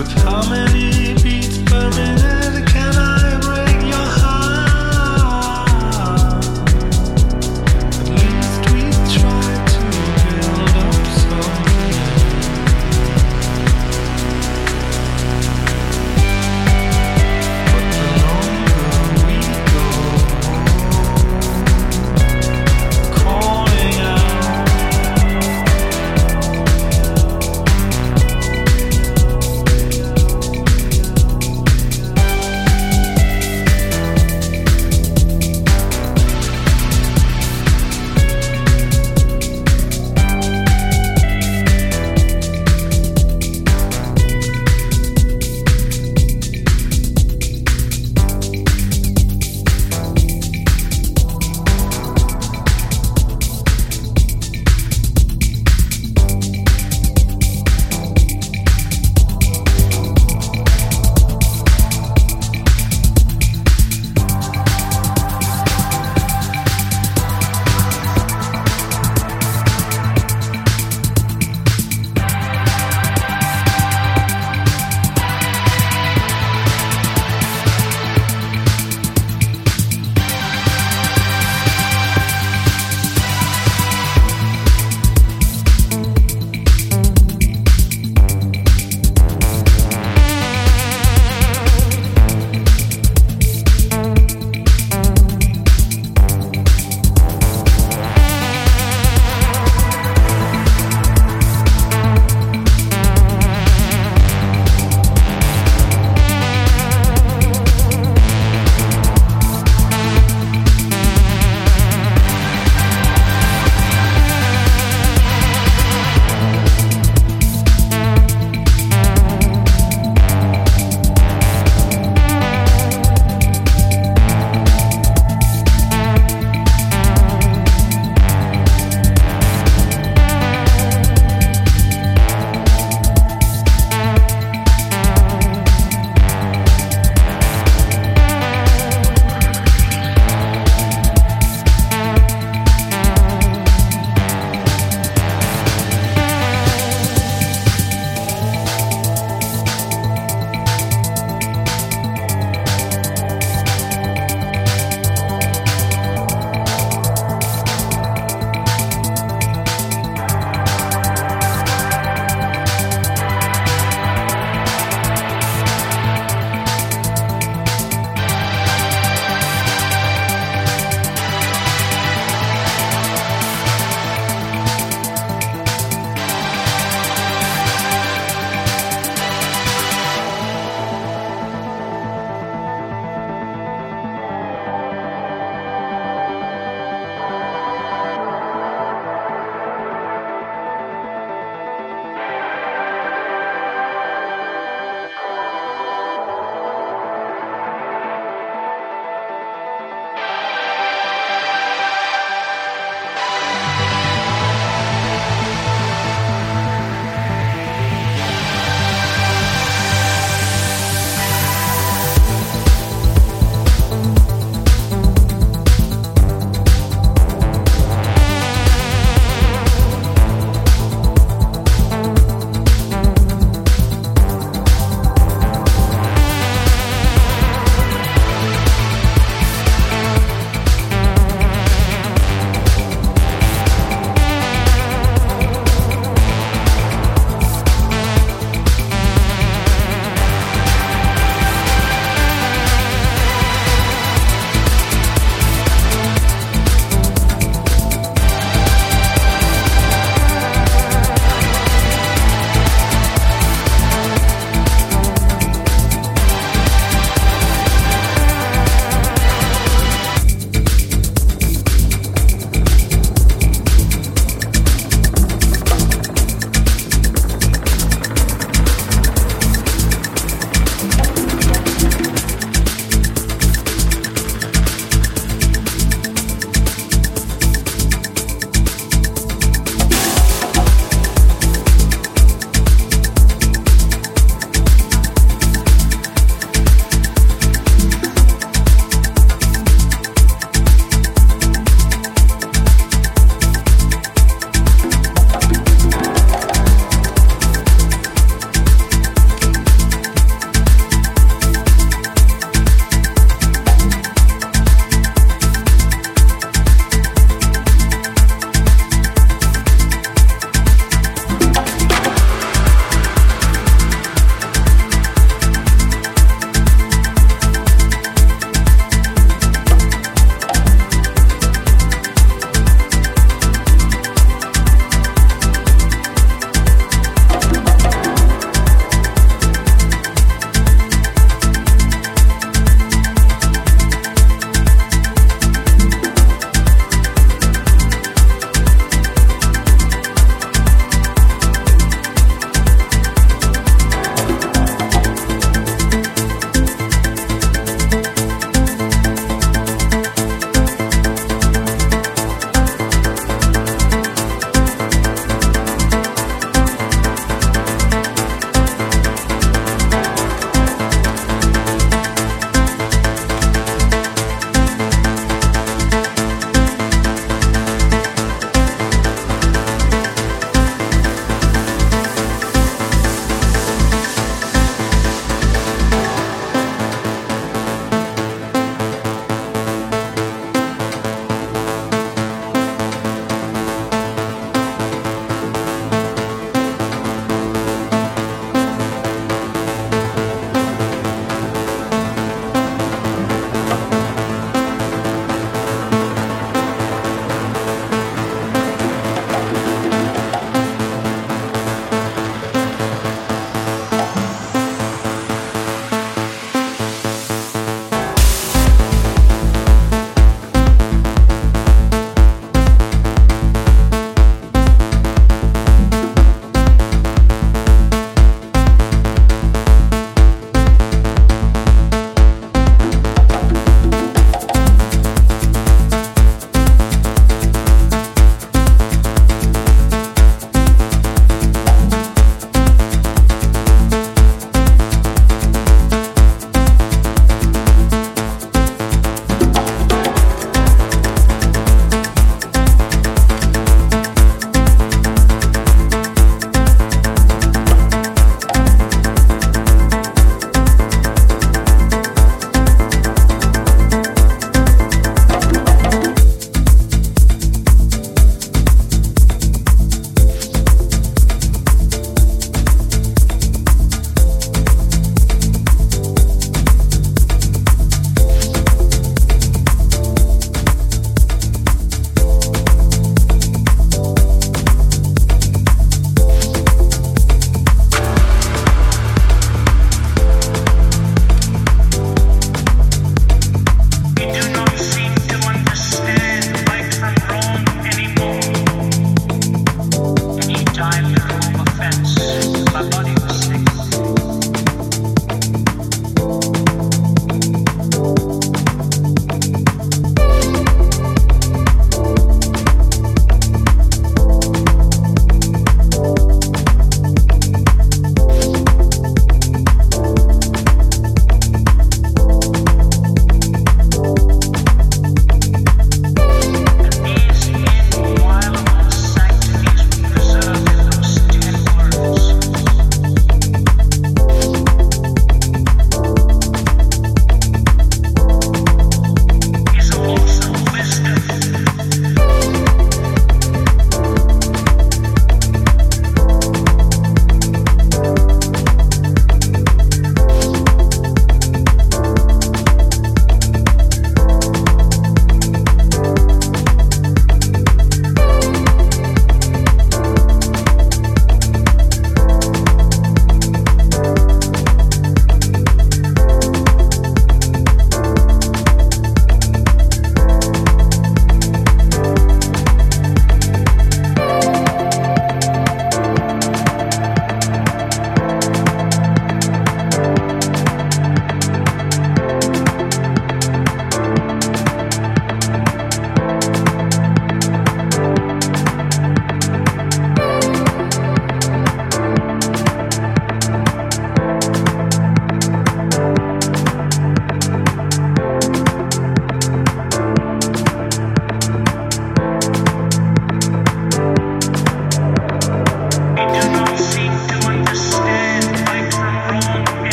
with how many beats per minute?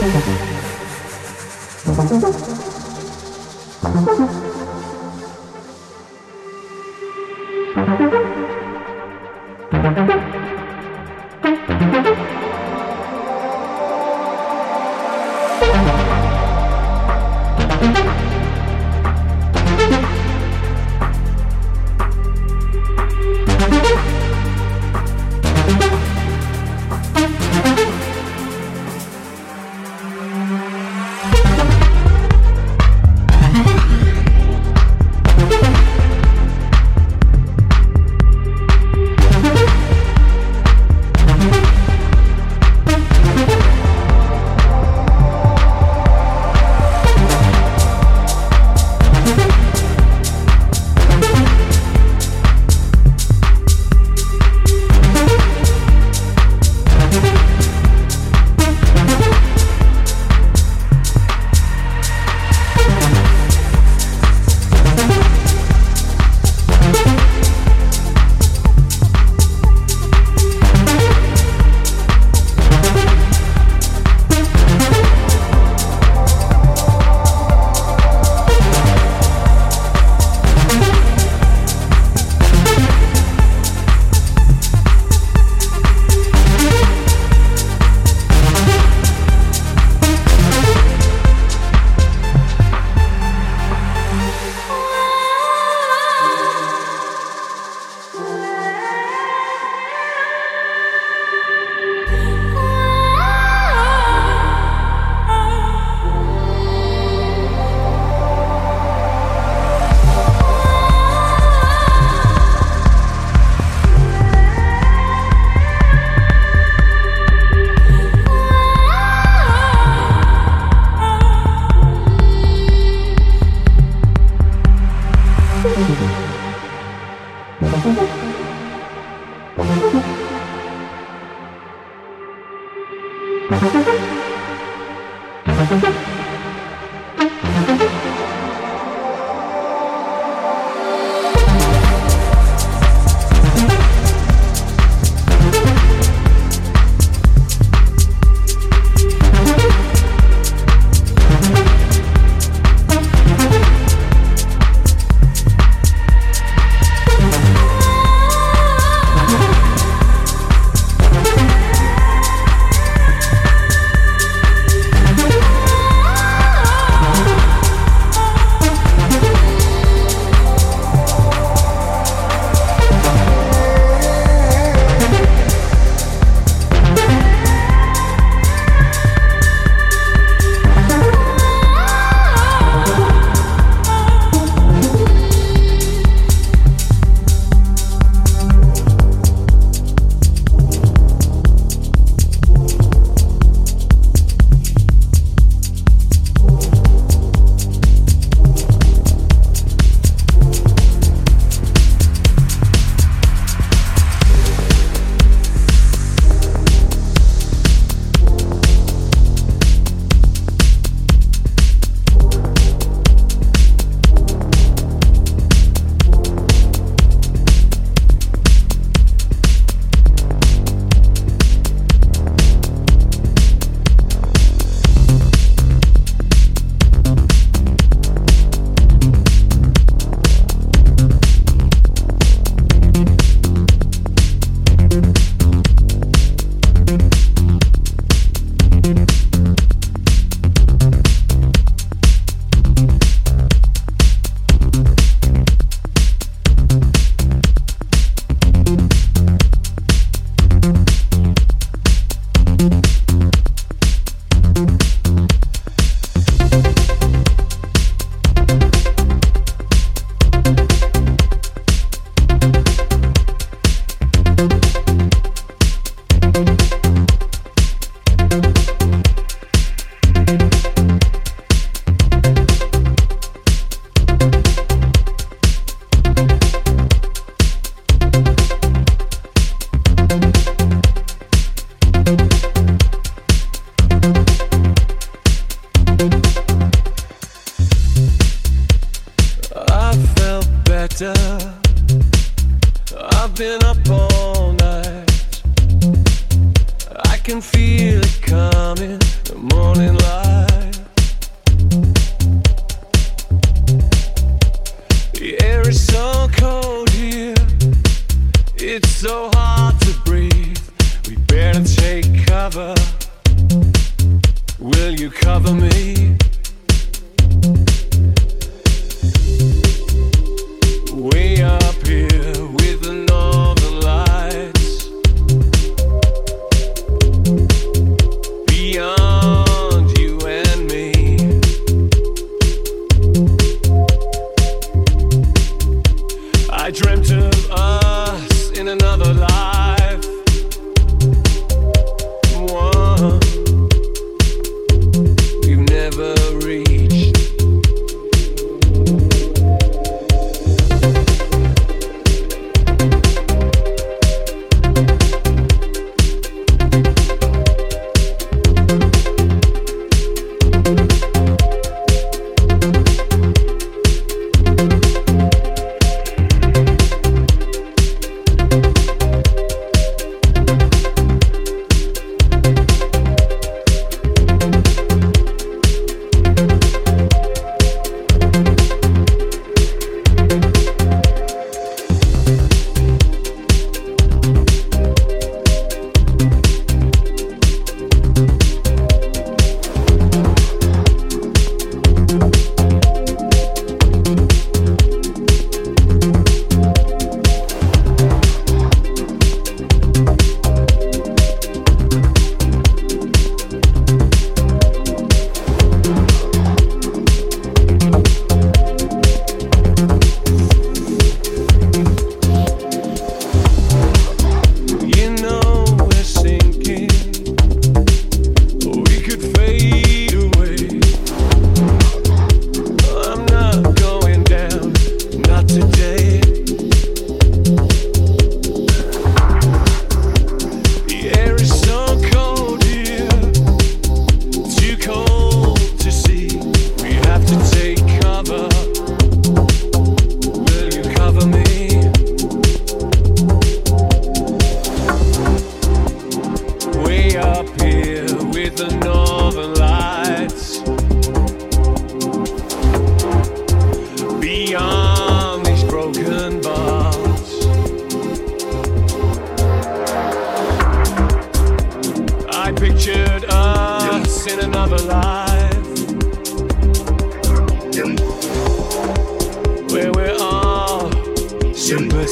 Thank you.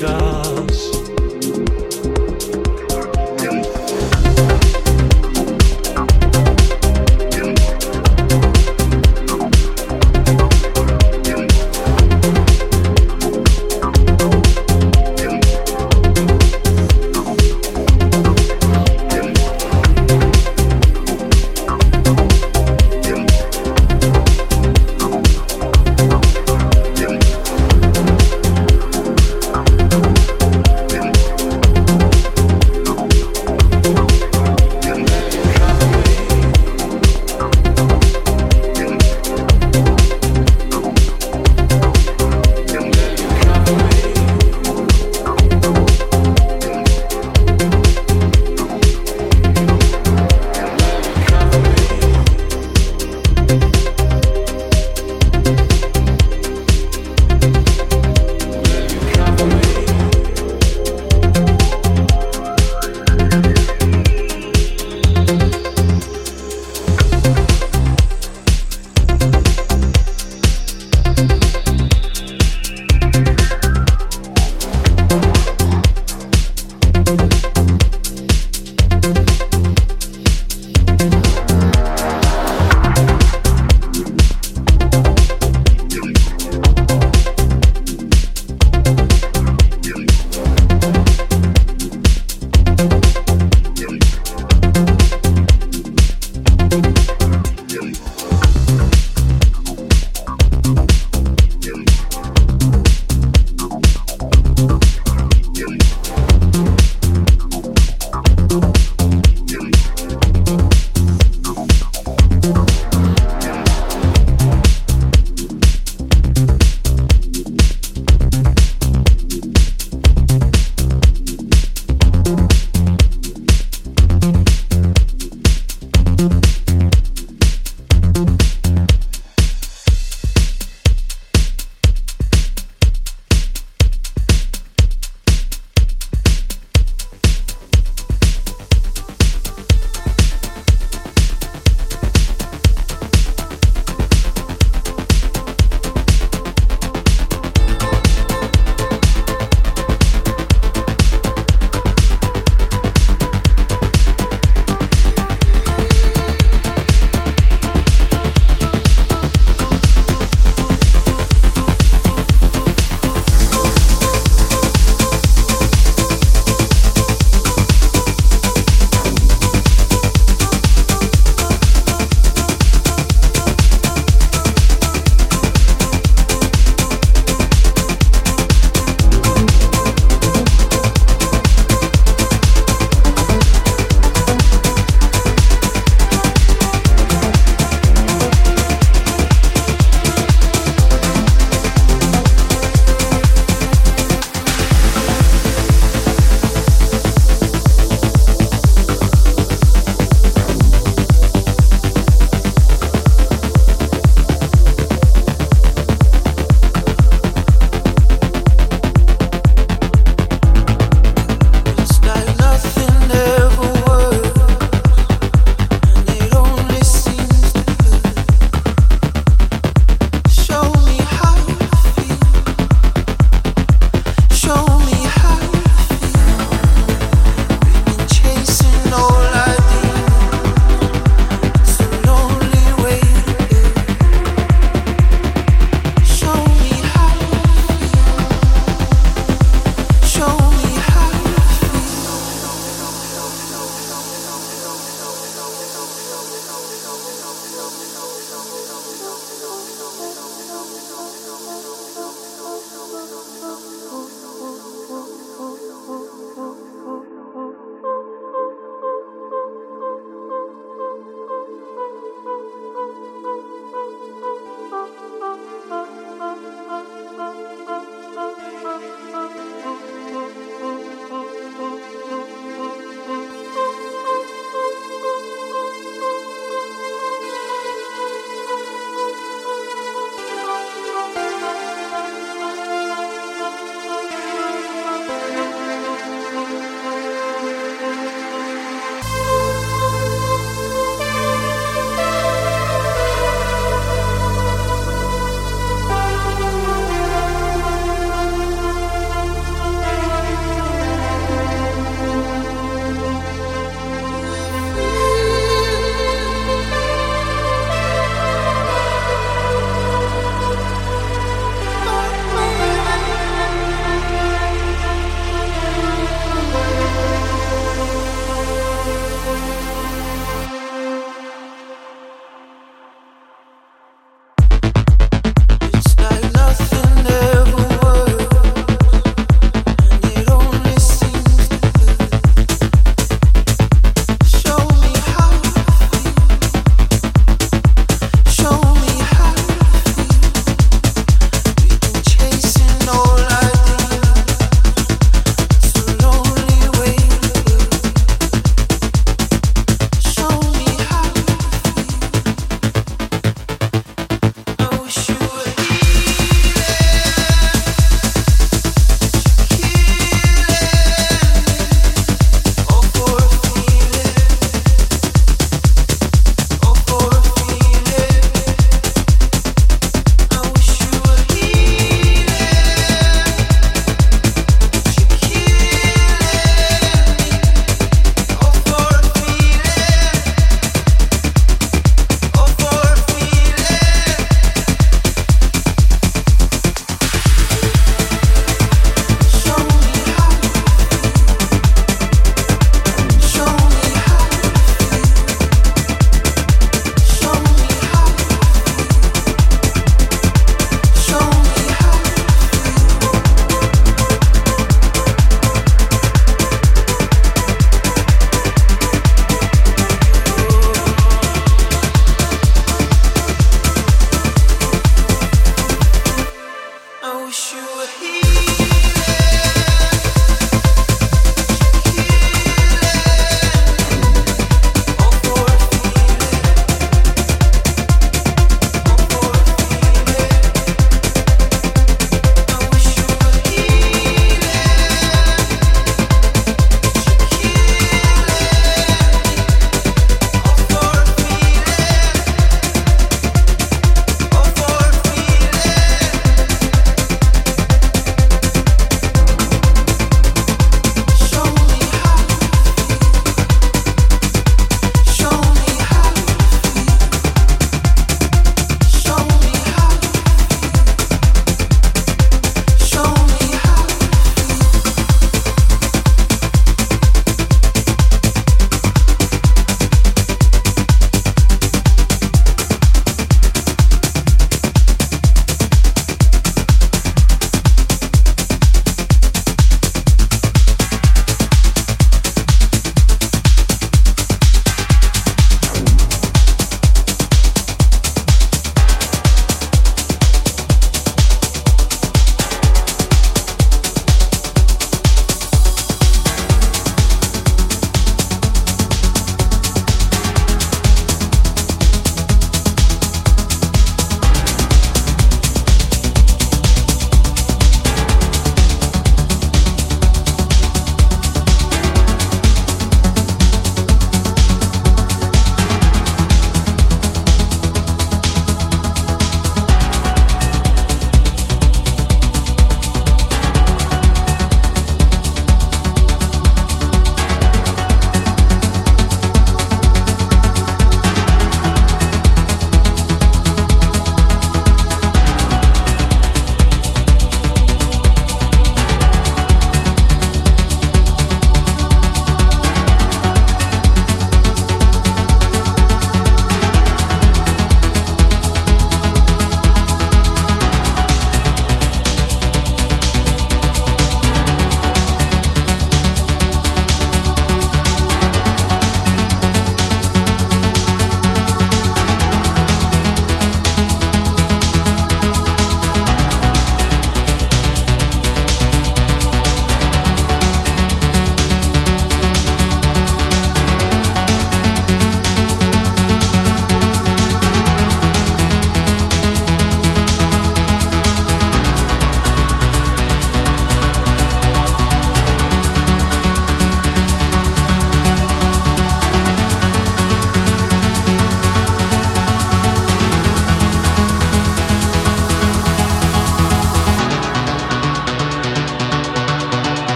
tchau.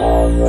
I'm